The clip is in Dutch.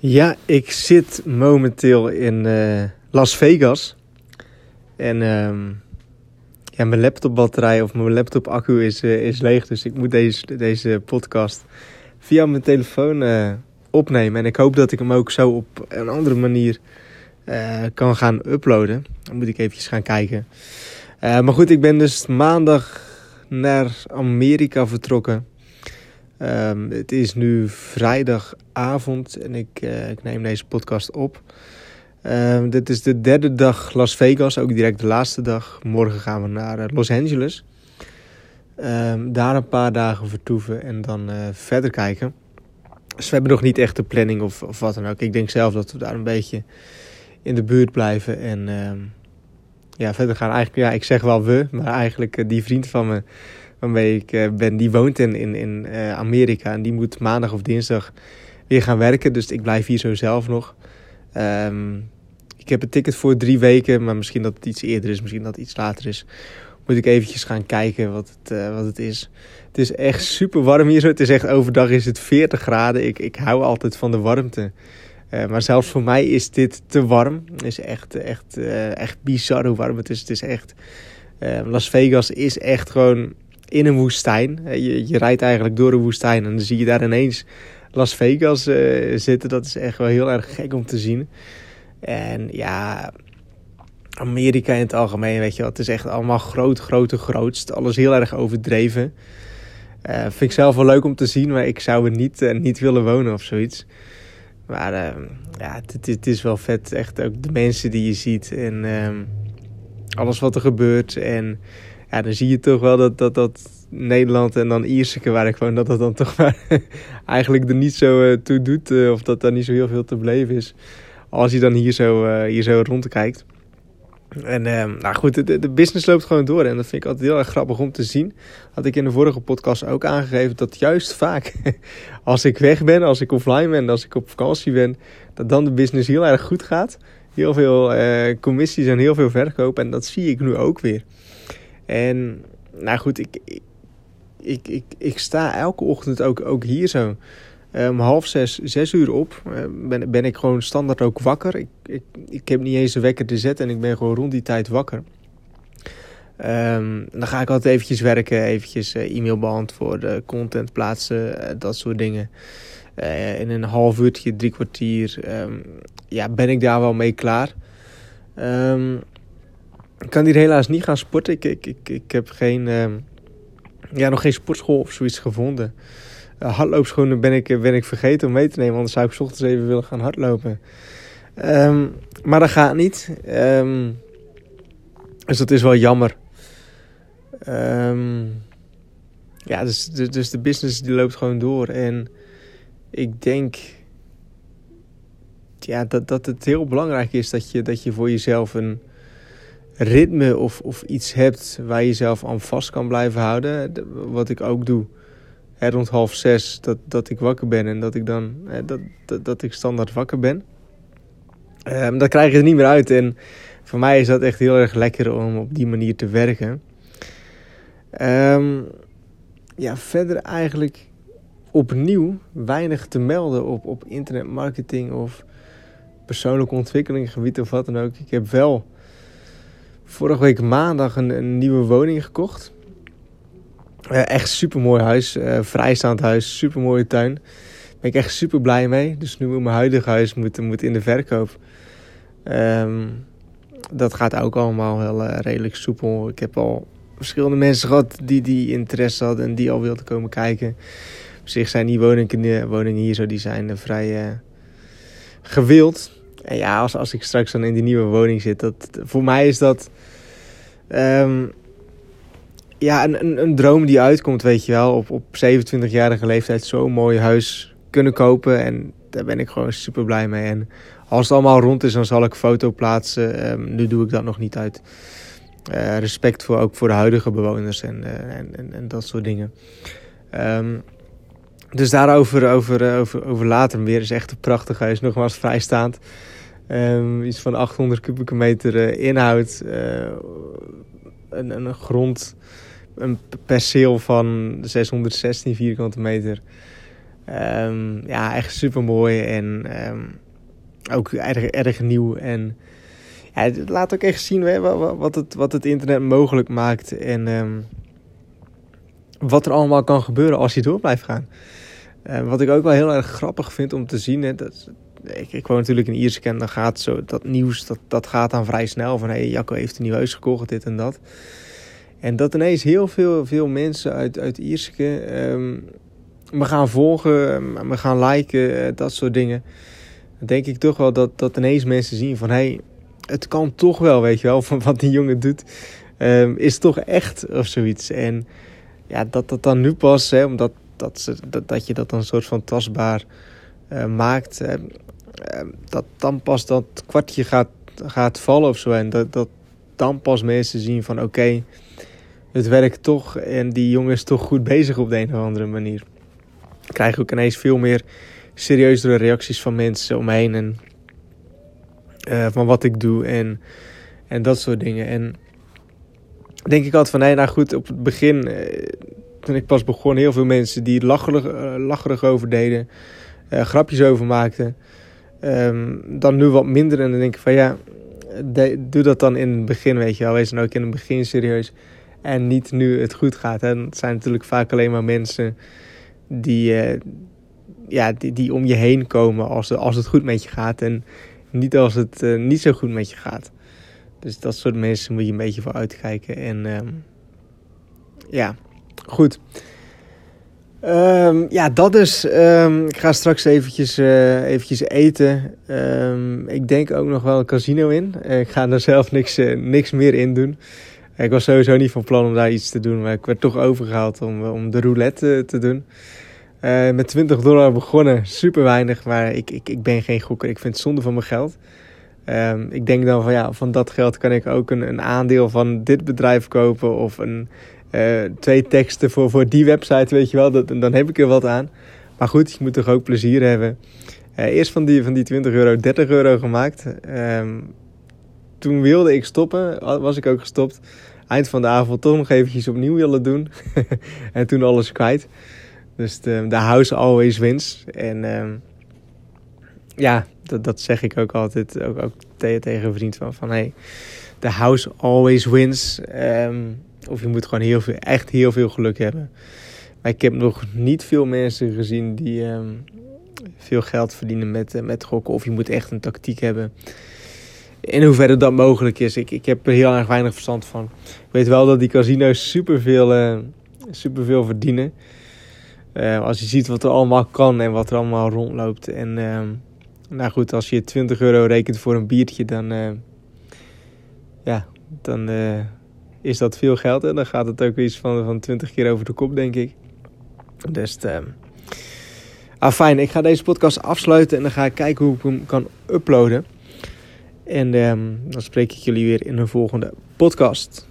Ja, ik zit momenteel in uh, Las Vegas. En uh, ja, mijn laptopbatterij of mijn laptop-accu is, uh, is leeg. Dus ik moet deze, deze podcast via mijn telefoon uh, opnemen. En ik hoop dat ik hem ook zo op een andere manier kan gaan uploaden. Dan moet ik eventjes gaan kijken. maar goed, ik ben dus maandag naar Amerika vertrokken. Um, het is nu vrijdagavond en ik, uh, ik neem deze podcast op. Um, dit is de derde dag Las Vegas, ook direct de laatste dag. Morgen gaan we naar uh, Los Angeles. Um, daar een paar dagen vertoeven en dan uh, verder kijken. Dus we hebben nog niet echt de planning of, of wat dan ook. Ik denk zelf dat we daar een beetje in de buurt blijven en ja, verder gaan. Eigenlijk, ja, ik zeg wel we, maar eigenlijk die vriend van me waarmee ik uh, ben, die woont in, in, in uh, Amerika. En die moet maandag of dinsdag weer gaan werken. Dus ik blijf hier zo zelf nog. Um, ik heb een ticket voor drie weken. Maar misschien dat het iets eerder is. Misschien dat het iets later is. Moet ik eventjes gaan kijken wat het, uh, wat het is. Het is echt super warm hier. Het is echt overdag is het 40 graden. Ik, ik hou altijd van de warmte. maar zelfs voor mij is dit te warm. Het is echt, echt, echt bizar hoe warm het is. Het is echt... Las Vegas is echt gewoon in een woestijn. Je, je rijdt eigenlijk door een woestijn en dan zie je daar ineens Las Vegas uh, zitten. Dat is echt wel heel erg gek om te zien. En ja, Amerika in het algemeen, weet je wel. Het is echt allemaal groot, grote, grootst. Alles heel erg overdreven. Uh, vind ik zelf wel leuk om te zien, maar ik zou er niet, uh, niet willen wonen of zoiets. Maar ja, het, het, is wel vet. Echt ook de mensen die je ziet en alles wat er gebeurt. En ja, dan zie je toch wel dat, dat, dat Nederland en dan Ierseke waar ik woon, dat dat dan toch maar eigenlijk er niet zo uh, toe doet. Uh, of dat daar niet zo heel veel te beleven is. Als je dan hier zo, uh, hier zo rondkijkt. En nou goed, de, de, business loopt gewoon door. En dat vind ik altijd heel erg grappig om te zien. Had ik in de vorige podcast ook aangegeven dat juist vaak als ik weg ben, als ik offline ben, als ik op vakantie ben, dat dan de business heel erg goed gaat. Heel veel commissies en heel veel verkoop. En dat zie ik nu ook weer. En nou goed, ik, ik, ik, ik sta elke ochtend ook, ook hier zo. Om half zes, zes uur op uh, ben, ben ik gewoon standaard ook wakker. Ik, ik, ik heb niet eens een wekker te zetten en ik ben gewoon rond die tijd wakker. Um, dan ga ik altijd eventjes werken, eventjes uh, e-mail beantwoorden, content plaatsen, uh, dat soort dingen. in een half uurtje, drie kwartier, ja, ben ik daar wel mee klaar. Um, ik kan hier helaas niet gaan sporten. Ik, ik, ik, ik heb geen, uh, ja, nog geen sportschool of zoiets gevonden. Uh, hardloopschoenen ben ik, ben ik vergeten om mee te nemen. Anders zou ik ochtends even willen gaan hardlopen. Um, maar dat gaat niet. Um, dus dat is wel jammer. Um, ja, dus, dus, dus de business die loopt gewoon door. En ik denk ja, dat, dat het heel belangrijk is dat je, dat je voor jezelf een ritme of, of iets hebt waar je jezelf aan vast kan blijven houden. Wat ik ook doe. Rond half zes dat, dat ik wakker ben en dat ik dan hè, dat, dat, ik standaard wakker ben. Um, dat krijg je er niet meer uit. En voor mij is dat echt heel erg lekker om op die manier te werken. Um, ja, verder eigenlijk opnieuw weinig te melden op, op internetmarketing of persoonlijke ontwikkeling gebied of wat dan ook. Ik heb wel vorige week maandag een, een nieuwe woning gekocht. Uh, echt super mooi huis, uh, vrijstaand huis, super mooie tuin. Daar ben ik echt super blij mee. Dus nu moet mijn huidige huis moet, moet in de verkoop. Um, dat gaat ook allemaal wel uh, redelijk soepel. Ik heb al verschillende mensen gehad die, die interesse hadden en die al wilden komen kijken. Op zich zijn die woningen, woningen hier zo, die zijn vrij gewild. En ja, als, als ik straks dan in die nieuwe woning zit, dat, voor mij is dat um, ja, een, een, droom die uitkomt, weet je wel. Op, op 27-jarige leeftijd zo'n mooi huis kunnen kopen. En daar ben ik gewoon super blij mee. En als het allemaal rond is, dan zal ik foto plaatsen. Um, nu doe ik dat nog niet uit. Uh, respect voor, ook voor de huidige bewoners en, uh, en, en, dat soort dingen. Um, dus daarover over, uh, over, over later meer. is echt een prachtig huis. Nogmaals vrijstaand. Um, iets van 800 kubieke meter uh, inhoud. Uh, een, een grond, een perceel van 616 vierkante meter. Ehm, ja, echt super mooi en ook erg, erg nieuw. En ja, het laat ook echt zien hè, wat, het, wat het internet mogelijk maakt. En wat er allemaal kan gebeuren als je door blijft gaan. wat ik ook wel heel erg grappig vind om te zien. Dat, ik, ik woon natuurlijk in Ierseke en dan gaat zo dat nieuws, dat, dat gaat dan vrij snel. Van hé, hey, Jacco heeft een nieuw huis gekocht, dit en dat. En dat ineens heel veel, veel mensen uit, uit Ierseke um, me gaan volgen, me gaan liken, eh, dat soort dingen. Dan denk ik toch wel dat, dat ineens mensen zien van hé, hey, het kan toch wel, weet je wel, van wat die jongen doet. Um, is toch echt of zoiets. En ja, dat dat dan nu pas, hè, omdat dat, ze, dat, dat je dat dan een soort van tastbaar uh, maakt. Uh, dat dan pas dat kwartje gaat, gaat vallen of zo. En dat, dat dan pas mensen zien van oké, het werkt toch. En die jongen is toch goed bezig op de een of andere manier. Ik krijg ook ineens veel meer serieuzere reacties van mensen omheen. En uh, van wat ik doe en, en dat soort dingen. En denk ik altijd van nee, nou goed, op het begin, toen ik pas begon, heel veel mensen die lacherig, lacherig over deden, grapjes over maakten. Um, dan nu wat minder. En dan denk ik van ja, doe dat dan in het begin, weet je wel. Wees dan ook in het begin serieus. En niet nu het goed gaat. Hè. Het zijn natuurlijk vaak alleen maar mensen die, uh, ja, die, die om je heen komen als, als het goed met je gaat. En niet als het uh, niet zo goed met je gaat. Dus dat soort mensen moet je een beetje voor uitkijken. En um, ja, goed. Um, ja, dat dus. Um, ik ga straks eventjes, uh, eventjes eten. Ik denk ook nog wel een casino in. Uh, ik ga er zelf niks, uh, niks meer in doen. Ik was sowieso niet van plan om daar iets te doen. Maar ik werd toch overgehaald om, om de roulette te doen. met 20 dollar begonnen. Super weinig. Maar ik, ik, ik ben geen gokker. Ik vind het zonde van mijn geld. Ik denk dan van ja, van dat geld kan ik ook een, een aandeel van dit bedrijf kopen. Of een uh, twee teksten voor, voor die website, weet je wel. Dat, dan heb ik er wat aan. Maar goed, je moet toch ook plezier hebben. Uh, eerst van die, van die 20 euro 30 euro gemaakt. Um, toen wilde ik stoppen, was ik ook gestopt. Eind van de avond toch nog eventjes opnieuw willen doen. en toen alles kwijt. Dus de, de house always wins. En um, ja, dat, dat zeg ik ook altijd ook, ook tegen een vriend van. Van hey, the house always wins. Um, of je moet gewoon heel veel, echt heel veel geluk hebben. Maar ik heb nog niet veel mensen gezien die um, veel geld verdienen met, uh, met gokken. Of je moet echt een tactiek hebben. In hoeverre dat mogelijk is. Ik, ik heb er heel erg weinig verstand van. Ik weet wel dat die casino's superveel, uh, superveel verdienen. Uh, als je ziet wat er allemaal kan en wat er allemaal rondloopt. En nou goed, als je 20 euro rekent voor een biertje, dan, uh, ja, dan is dat veel geld. En dan gaat het ook iets van, van 20 keer over de kop, denk ik. Dus uh, ah, fijn, ik ga deze podcast afsluiten en dan ga ik kijken hoe ik hem kan uploaden. En um, dan spreek ik jullie weer in een volgende podcast.